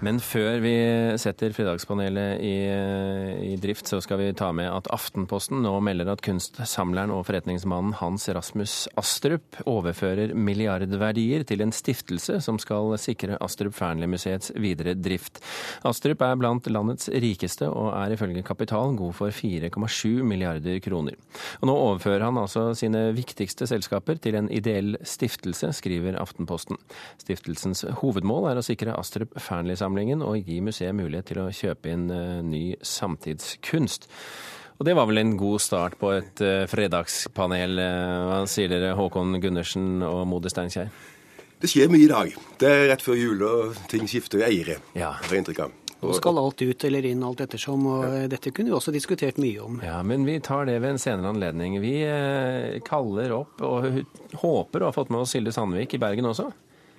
Men før vi setter Fredagspanelet i, i, drift, så skal vi ta med at Aftenposten nå melder at kunstsamleren og forretningsmannen Hans Rasmus Astrup overfører milliardverdier til en stiftelse som skal sikre Astrup Fearnley-museets videre drift. Astrup er blant landets rikeste og er ifølge Kapital god for 4,7 milliarder kroner. Og nå overfører han altså sine viktigste selskaper til en ideell stiftelse, skriver Aftenposten. Stiftelsens hovedmål er å sikre Astrup Fearnley-samlingen samlingen og gi museet mulighet til å kjøpe inn eh, ny samtidskunst. Og det var vel en god start på et uh, fredagspanel. Eh, hva sier dere, Håkon Gundersen og Mode Steinkjer? Det skjer mye i dag. Det er rett før jul, og ting skifter eiere. Ja. Har inntrykk av. Nå skal alt ut eller inn alt ettersom, og ja. dette kunne vi også diskutert mye om. Ja, Men vi tar det ved en senere anledning. Vi eh, kaller opp og håper å ha fått med oss Silde Sandvik i Bergen også.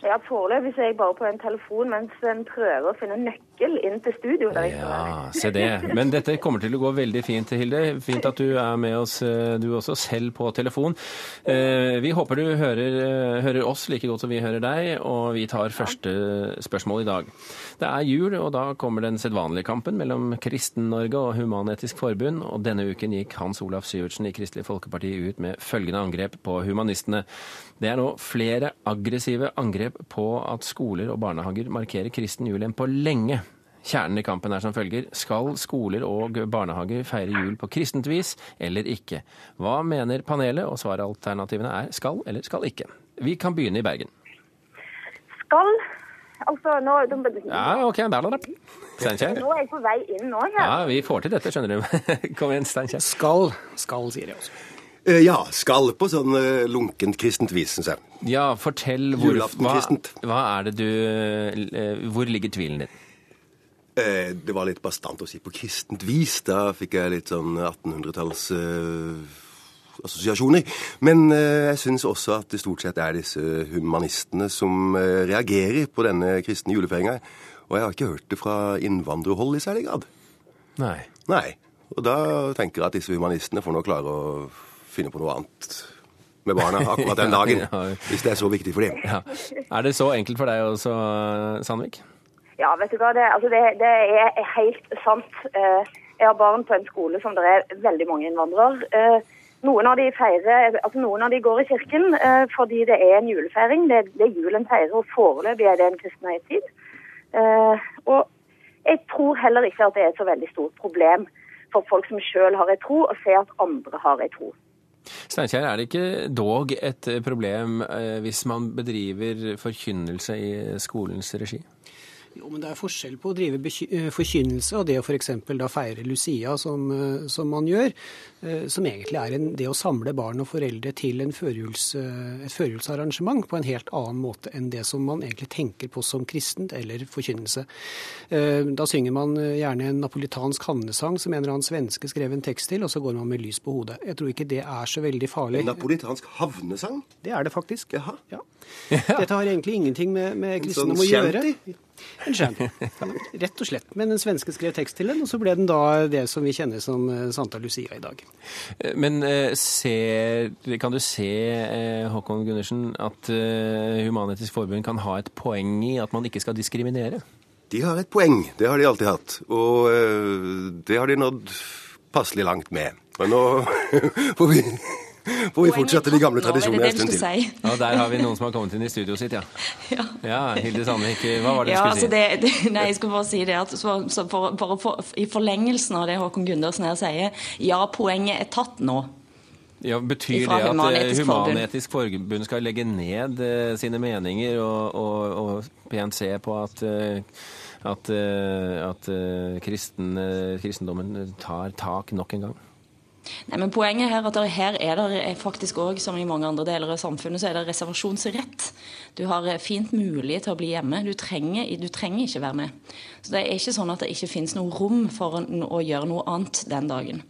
Ja, Foreløpig er jeg bare på en telefon mens en prøver å finne nøkkel inn til studio. ja, se det. Men dette kommer til å gå veldig fint, Hilde. Fint at du er med oss eh, du også selv på telefon. Eh, vi håper du hører, eh, hører oss like godt som vi hører deg, og vi tar første spørsmål i dag. Det er jul, og da kommer den sedvanlige kampen mellom Kristen-Norge og Human-Etisk Forbund. Og denne uken gikk Hans Olaf Syvertsen i Kristelig Folkeparti ut med følgende angrep på humanistene. Det er nå flere aggressive angrep på at skoler og barnehager markerer kristen jul enn på lenge. Kjernen i kampen er som følger skal skoler og barnehager feire jul på kristent vis eller ikke? Hva mener panelet, og svaralternativene er skal eller skal ikke. Vi kan begynne i Bergen. Skal. Altså, nå Ja, OK. Der, da. Steinkjer? Nå er jeg på vei inn nå. Her. Ja, vi får til dette, skjønner du. Kom igjen, Steinkjer. Skal. Skal, sier jeg også. Eh, ja, skal på sånn uh, lunkent kristent vis, syns jeg. Ja, fortell hvor, hva, hva er det du uh, Hvor ligger tvilen din? Det var litt bastant å si på kristent vis. Da fikk jeg litt sånn 1800-talls assosiasjoner. Men jeg syns også at det stort sett er disse humanistene som reagerer på denne kristne julefeiringa. Og jeg har ikke hørt det fra innvandrerhold i særlig grad. Nei. Nei. Og da tenker jeg at disse humanistene får nå klare å finne på noe annet med barna akkurat den dagen. ja, hvis det er så viktig for dem. Ja. Er det så enkelt for deg også, Sandvik? Ja, vet du hva. Det, altså det, det, er helt sant. Eh, jeg har barn på en skole som det er veldig mange innvandrere. Eh, noen av de, feirer, altså noen av de går i kirken eh, fordi det er en julefeiring. Det, det er julen feirer, og foreløpig er det en kristen høytid. Og jeg tror heller ikke at det er et så veldig stort problem for folk som sjøl har ei tro, å se at andre har ei tro. Steinkjer, er det ikke dog et problem eh, hvis man bedriver forkynnelse i skolens regi? Jo, men Det er forskjell på å drive eh, forkynnelse og det å f.eks. da feire Lucia, som, eh, som, man gjør. Eh, som egentlig er en, det å samle barn og foreldre til førjuls, et førjulsarrangement på en helt annen måte enn det som man egentlig tenker på som kristent eller forkynnelse. Da synger man gjerne en napolitansk havnesang som en eller annen svenske skrev en tekst til, og så går man med lys på hodet. Jeg tror ikke det er så veldig farlig. En napolitansk havnesang? Det er det faktisk. Jaha. Ja. Dette har egentlig ingenting med, med kristendom sånn å gjøre. Rett og slett. Men den svenske skrev tekst til den, og så ble den da det som vi kjenner som eh, Santa Lucia i dag. Eh, men eh, ser, kan du se, Håkon Gundersen, at Human-Etisk Forbund kan ha et poeng i at man ikke skal diskriminere? De har et poeng. Det har de alltid hatt. Og det har de nådd passelig langt med. Men nå får vi hvor vi fortsetter de gamle tradisjonene en stund til. Si. Ja, Der har vi noen som har kommet inn i studioet sitt, ja. ja. ja Hilde Sandvik, hva var det du ja, skulle altså si? Det, det, nei, jeg skulle bare si det at så, så for, for, for, I forlengelsen av det Håkon Gundersen her sier, ja, poenget er tatt nå. Ja, Betyr det at Human-Etisk Forbund. Forbund skal legge ned uh, sine meninger og, og, og pent se på at uh, at, uh, at kristen, kristendommen tar tak nok en gang? Nei, men Poenget her er at her er det faktisk òg, som i mange andre deler av samfunnet, så er det reservasjonsrett. Du har eh, fint mulighet til å bli hjemme. Du trenger, du trenger ikke være med. Så Det er ikke sånn at det ikke finnes noe rom for å gjøre noe annet den dagen.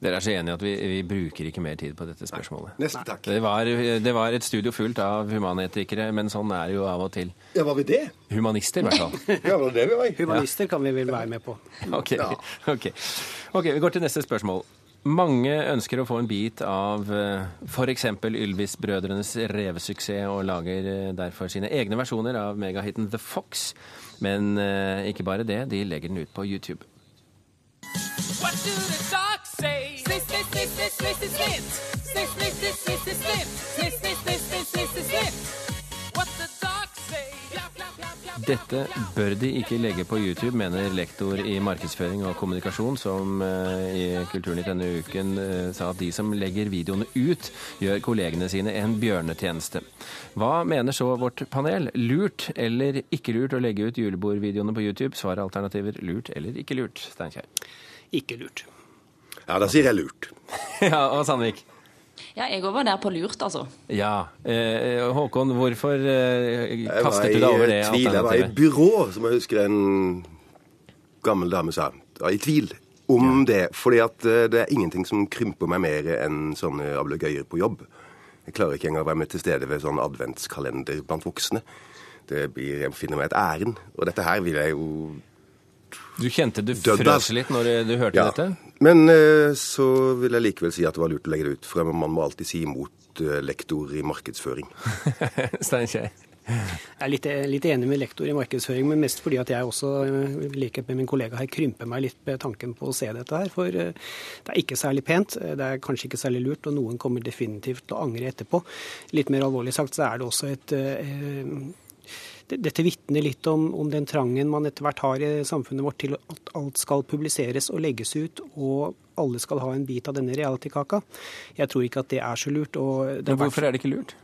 Dere er så enige at vi, vi, bruker ikke mer tid på dette spørsmålet. Nesten takk. Det var, det var, et studio fullt av humanetikere, men sånn er det jo av og til. Ja, var vi det? Humanister, i hvert fall. ja, var det det vi var? Humanister kan vi vel være med på. Ok, okay. ok, vi går til neste spørsmål. Mange ønsker å få en bit av f.eks. Ylvis-brødrenes revesuksess, og lager derfor sine egne versjoner av megahiten The Fox. Men ikke bare det, de legger den ut på YouTube. What do the. Dette bør de ikke legge på YouTube, mener lektor i markedsføring og kommunikasjon, som i Kulturnytt denne uken sa at de som legger videoene ut, gjør kollegene sine en bjørnetjeneste. Hva mener så vårt panel? Lurt eller ikke lurt å legge ut julebordvideoene på YouTube? Svaralternativer lurt eller ikke lurt, Steinkjer? ikke lurt. Ja, da sier jeg lurt. ja, og Sandvik? Ja, jeg òg var der på lurt, altså. Ja. Eh, Håkon, hvorfor eh, kastet du deg over det tvil. Jeg var i byrå, som jeg husker en gammel dame sa. Jeg var i tvil om ja. det. fordi at eh, det er ingenting som krymper meg mer enn sånne ablegøyer på jobb. Jeg klarer ikke engang å være med til stede ved sånn adventskalender blant voksne. Det blir, Jeg finner meg et ærend. Og dette her vil jeg jo du kjente du frøs litt når du hørte ja. dette? Men eh, så vil jeg likevel si at det var lurt å legge det ut. For man må alltid si imot eh, lektor i markedsføring. Steinkjer? Jeg er litt, litt, enig med lektor i markedsføring, men mest fordi at jeg også, i likhet med min kollega her, krymper meg litt med tanken på å se dette her. For det er ikke særlig pent, det er kanskje ikke særlig lurt, og noen kommer definitivt til å angre etterpå. Litt mer alvorlig sagt så er det også et dette vitner litt om, om, den trangen man etter hvert har i samfunnet vårt til at alt skal publiseres og legges ut, og alle skal ha en bit av denne reality-kaka. Jeg tror ikke at det er så lurt. Men hvorfor er det ikke lurt?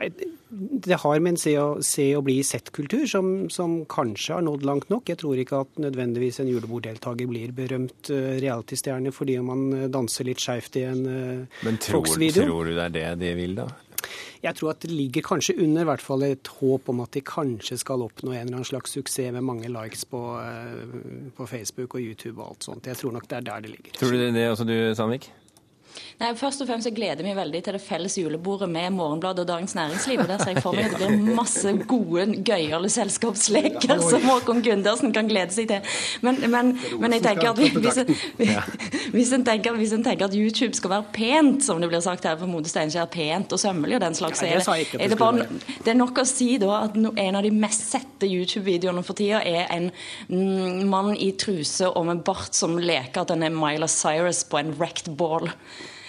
Nei, det har med en se og, se og bli sett-kultur som, som, kanskje har nådd langt nok. Jeg tror ikke at nødvendigvis en juleborddeltaker blir berømt uh, reality-stjerne fordi man uh, danser litt skeivt i en uh, Men tror, tror du det er det de vil, da? Jeg tror at det ligger kanskje under hvert fall et håp om at de kanskje skal oppnå en eller annen slags suksess med mange likes på, eh, på Facebook og YouTube og alt sånt. Jeg tror nok det er der det ligger. Tror du det også du, Sandvik? Nei, Først og fremst jeg gleder meg veldig til det felles julebordet med Morgenbladet og Dagens Næringsliv. og Der ser jeg for meg at det blir masse gode, gøyale selskapsleker som Håkon Gundersen kan glede seg til. Men, men, men jeg tenker at hvis, hvis, en tenker, hvis en tenker at YouTube skal være pent, som det blir sagt her på Mode Steinkjer, pent og sømmelig og den slags, er det, er det, bare, det er nok å si da at en av de mest sette YouTube-videoene for tida er en mm, mann i truse og med bart som leker at han er Myla Cyrus på en wrecked ball.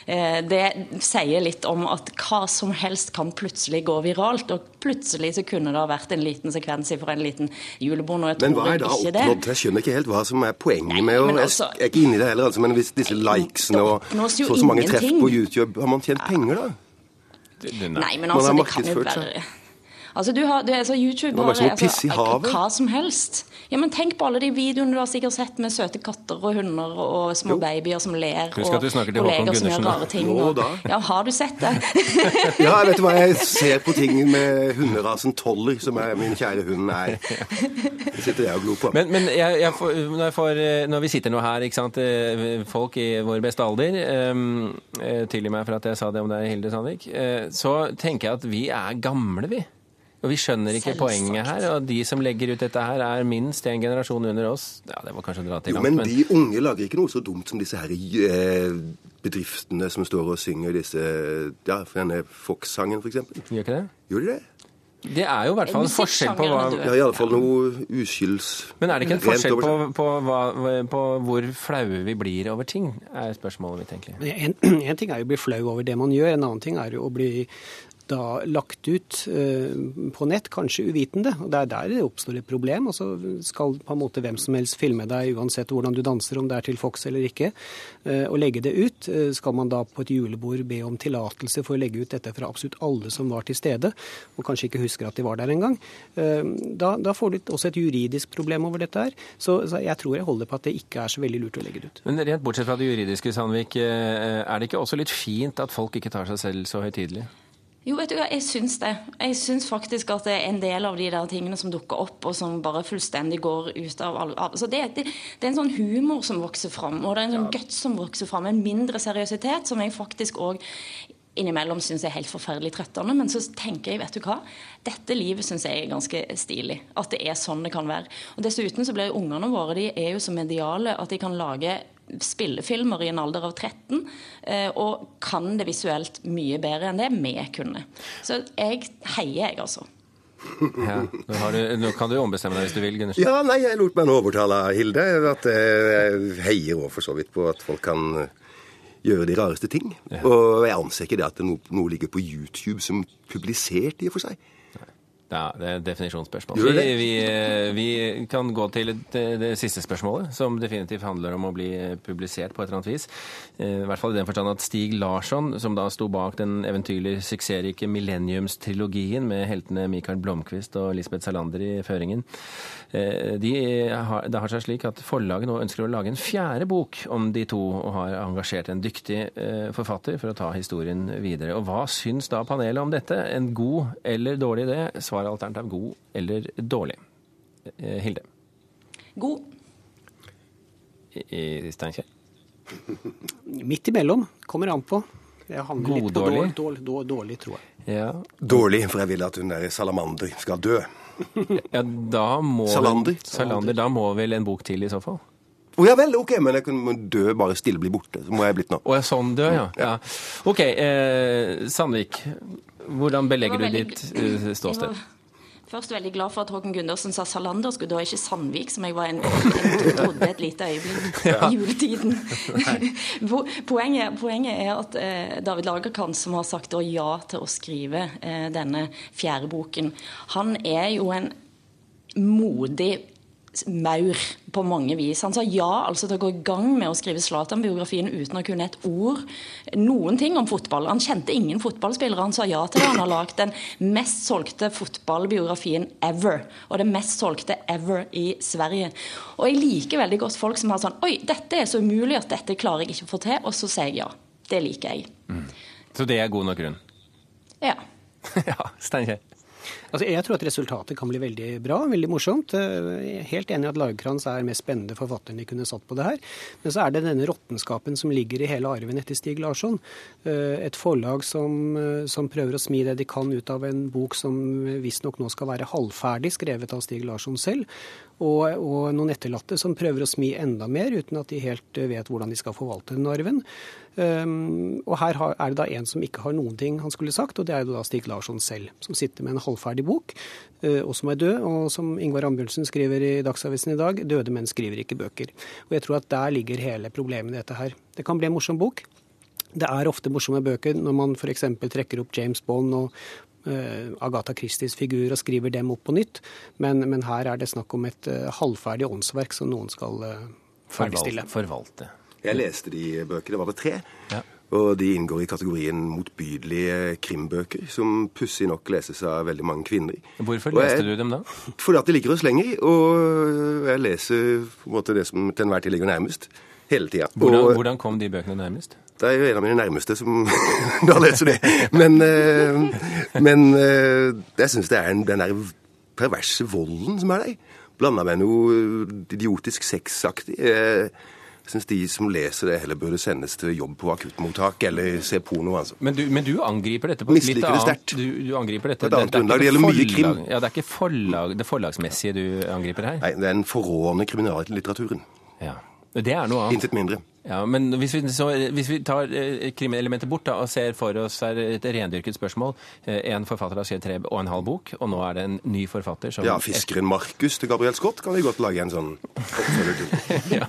Eh, det sier litt om at hva som helst kan plutselig gå viralt. Og plutselig så kunne det ha vært en liten sekvens for en liten julebord. Men hva er da oppnådd? Jeg skjønner ikke helt hva som er poenget Nei, med å altså, Jeg er ikke inne i det heller, altså, men hvis disse likesene og så så mange treff på YouTube, har man tjent penger da? Nei, men altså, det kan jo være Altså, du har, det, altså, YouTube har altså, hva som helst. Ja, men Tenk på alle de videoene du har sikkert sett med søte katter og hunder og små jo. babyer som ler, Husk at du snakker til Håkon Gundersen. Ting, og, ja, har du sett det? ja, vet du hva, jeg ser på ting med hunderasen Toller, som er min kjære hund er. Det sitter jeg og glor på. Men, men jeg, jeg får, når, jeg får, når, vi sitter nå her, ikke sant, eh, folk i vår beste alder um, Tilgi meg for at jeg sa det om deg, Hilde Sandvik. Så tenker jeg at vi er gamle, vi. Og Vi skjønner ikke Selvsagt. poenget her. og De som legger ut dette her, er minst en generasjon under oss. Ja, det var kanskje å dra til langt, men... men de unge lager ikke noe så dumt som disse her eh, bedriftene som står og synger disse ja, denne Fox-sangen, f.eks. Gjør ikke det? Gjør de det? Det er jo i hvert fall en forskjell på hva Ja, iallfall noe uskylds... Men er det ikke en forskjell på, på, hva, på, hvor flaue vi blir over ting, er spørsmålet mitt, egentlig. En, en, ting er jo å bli flau over det man gjør, en annen ting er jo å bli da lagt ut eh, på nett, kanskje uvitende. og Det er der det oppstår et problem. og så Skal på en måte hvem som helst filme deg uansett hvordan du danser, om det er til Fox eller ikke, eh, og legge det ut. Eh, skal man da på et julebord be om tillatelse for å legge ut dette fra absolutt alle som var til stede, og kanskje ikke husker at de var der engang, da, da får du også et juridisk problem over dette her. Så, så jeg tror jeg holder på at det ikke er så veldig lurt å legge det ut. Men rent bortsett fra det juridiske, Sandvik, er det ikke også litt fint at folk ikke tar seg selv så høytidelig? Jo, vet du hva, jeg syns det. Jeg syns faktisk at det er en del av de der tingene som dukker opp, og som bare fullstendig går ut av alle altså det, det, det, er en sånn humor som vokser fram, og det er en sånn guts som vokser fram. En mindre seriøsitet som jeg faktisk òg innimellom syns er helt forferdelig trøttende. Men så tenker jeg, vet du hva, dette livet syns jeg er ganske stilig. At det er sånn det kan være. Og Dessuten så blir ungene våre de er jo så mediale at de kan lage spillefilmer i en alder av 13, og kan det visuelt mye bedre enn det vi kunne. Så jeg heier, jeg, altså. Ja, nå, har du, nå kan du ombestemme deg hvis du vil, Gundersen. Ja, nei, jeg lot meg nå overtale av Hilde. At jeg heier òg for så vidt på at folk kan gjøre de rareste ting. Og jeg anser ikke det at noe, noe ligger på YouTube som publisert i og for seg. Ja, det er et definisjonsspørsmål. Vi, vi, vi kan gå til det, det siste spørsmålet, som definitivt handler om å bli publisert på et eller annet vis. Eh, I hvert fall i den forstand at Stig Larsson, som da sto bak den eventyrlig suksessrike Millenniumstrilogien med heltene Mikael Blomkvist og Lisbeth Salander i føringen, de har, det har seg slik at forlaget nå ønsker å lage en fjerde bok om de to, og har engasjert en dyktig eh, forfatter for å ta historien videre. Og hva syns da panelet om dette? En god eller dårlig idé? Svaralternativ god eller dårlig. Eh, Hilde. God. I i Steinkjer. Midt imellom. Kommer an på. Jeg havner litt på God, dårlig? dårlig, dårlig, dårlig, dårlig, tror jeg. Ja. Dårlig, for jeg vil at hun der salamander skal dø. Ja, da må Salander. Salander. Da må vel en bok til i så fall? Å ja vel, ok, men jeg kunne dø, bare stille bli borte. Så må jeg blitt nå. Å ja, sånn dø, ja. ja. OK. Eh, Sandvik, hvordan belegger du ditt eh, ståsted? Jeg Først veldig glad for at Håkon Gundersen sa Salander skulle da ikke Sandvik, som jeg var en, en trodde et lite øyeblikk i juletiden. Poenget, poenget er at eh, David Lagerkant, som har sagt ja til å skrive eh, denne fjerde boken, han er jo en modig maur på mange vis. Han sa ja altså til å gå i gang med å skrive Zlatan-biografien uten å kunne et ord, noen ting om fotball. Han kjente ingen fotballspillere. Han sa ja til det. Han har lagd den mest solgte fotballbiografien ever. Og det mest solgte ever i Sverige. Og jeg liker veldig godt folk som har sånn Oi, dette er så umulig at dette klarer jeg ikke å få til. Og så sier jeg ja. Det liker jeg. Så det er god nok grunn? Ja. ja, Steinkjer. Altså, jeg tror at resultatet kan bli veldig bra, veldig morsomt. Eh, Jeg er helt enig i at Lagerkrantz er mest spennende forfatteren de kunne satt på det her. Men så er det denne råttenskapen som ligger i hele arven etter Stig Larsson. Eh, Et forlag som, eh, som prøver å smi det de kan ut av en bok som visstnok nå skal være halvferdig, skrevet av Stig Larsson selv. Og, og noen etterlatte som prøver å smi enda mer, uten at de helt eh, vet hvordan de skal forvalte den arven. Um, og her har, er det da en som ikke har noen ting han skulle sagt, og det er jo da Stig Larsson selv, som sitter med en halvferdig bok, uh, og som er død. Og som Ingvar Ambjørnsen skriver i Dagsavisen i dag, døde menn skriver ikke bøker. Og jeg tror at der ligger hele problemet i dette her. Det kan bli en morsom bok. Det er ofte morsomme bøker når man f.eks. trekker opp James Bond og Agatha Christies figurer og skriver dem opp på nytt, men, men her er det snakk om et eh, halvferdig åndsverk som noen skal uh, ferdigstille. Forvalte. Jeg leste de bøkene, var det tre? Ja. Og de inngår i kategorien motbydelige krimbøker, som pussig nok leses av veldig mange kvinner. Hvorfor leste jeg- du dem da? Fordi at det ligger oss lenger, og jeg leser på en måte det som til enhver tid ligger nærmest. Hele tida. Hvordan, hvordan kom de bøkene nærmest? Det er jo en av mine nærmeste som da leser det. Men, eh, men eh, jeg syns det er en, den der perverse volden som er der. Blanda med noe idiotisk sexaktig. Eh, Jeg syns de som leser det, heller burde sendes til jobb på akuttmottak eller se porno, altså. Men du, men du angriper dette på et litt det annet du, du angriper dette, På et annet er ikke grunnlag. Det gjelder mye krim. Ja, det er ikke forlag, det forlagsmessige du angriper her? Nei, det er en forrådende kriminallitteraturen. Ja. Det er noe annet. Intet mindre. Ja, men hvis vi, så, hvis vi tar eh, krimeelementet bort da, og ser for oss er et rendyrket spørsmål eh, En forfatter har skrevet tre og en halv bok, og nå er det en ny forfatter som Ja, fiskeren Markus til Gabriel Scott kan vi godt lage en sånn oppfølger til.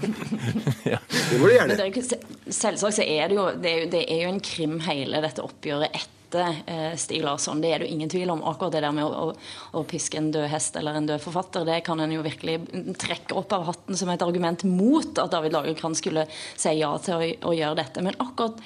ja. Det må du gjerne. er selvsagt så er det jo, det er jo, det er jo en krim, hele dette oppgjøret etter eh, Stig Larsson. Det er det jo ingen tvil om. Akkurat det der med å, å, å piske en død hest eller en død forfatter, det kan en jo virkelig trekke opp av hatten som et argument mot at David Lagerkrantz skulle si ja til å, å gjøre dette. Men akkurat,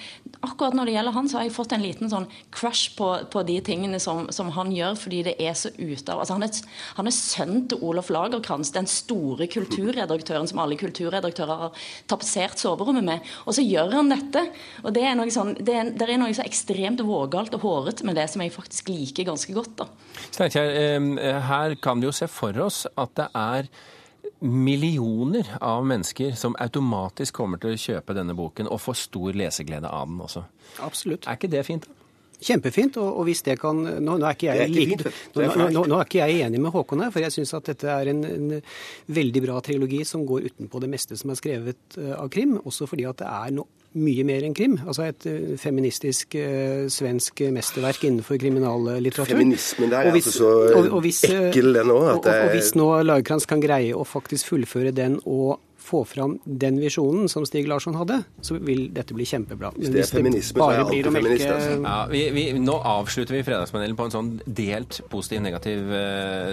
akkurat når det gjelder han, så har jeg fått en liten sånn crush på, på de tingene som, som han gjør, fordi det er så ute av altså han, er, han er sønn til Olof Lagerkrantz, den store kulturredaktøren som alle kulturredaktører har tapetsert soverommet med. Og så gjør han dette. Og det er noe sånn, det er, det er noe så ekstremt vågalt og hårete med det som jeg faktisk liker ganske godt. da. Steinkjer, eh, her kan vi jo se for oss at det er millioner av mennesker som automatisk kommer til å kjøpe denne boken og få stor leseglede av den også. Absolutt. Er ikke det fint? da? Kjempefint. Og, og, hvis det kan Nå, nå er ikke jeg, like, fint, nå, nå, nå, er ikke jeg enig med Håkon her, for jeg syns at dette er en, en, veldig bra trilogi som går utenpå det meste som er skrevet uh, av krim. Også fordi at det er no, mye mer enn krim. Altså et uh, feministisk uh, svensk mesterverk innenfor kriminallitteratur. Feminismen der er hvis, altså så og, og hvis, ekkel, den òg. Og, og, hvis nå Lagerkrantz kan greie å faktisk fullføre den og få fram den visjonen som Stig Larsson hadde, så vil dette bli kjempebra. Hvis det er feminisme, så er jeg alltid feminist. Altså. Ja, vi, vi, nå avslutter vi Fredagspanelen på en sånn delt positiv-negativ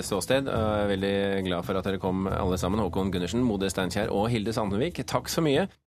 ståsted. Jeg er veldig glad for at dere kom alle sammen. Håkon Gundersen, Mode Steinkjer og Hilde Sandvik, takk så mye.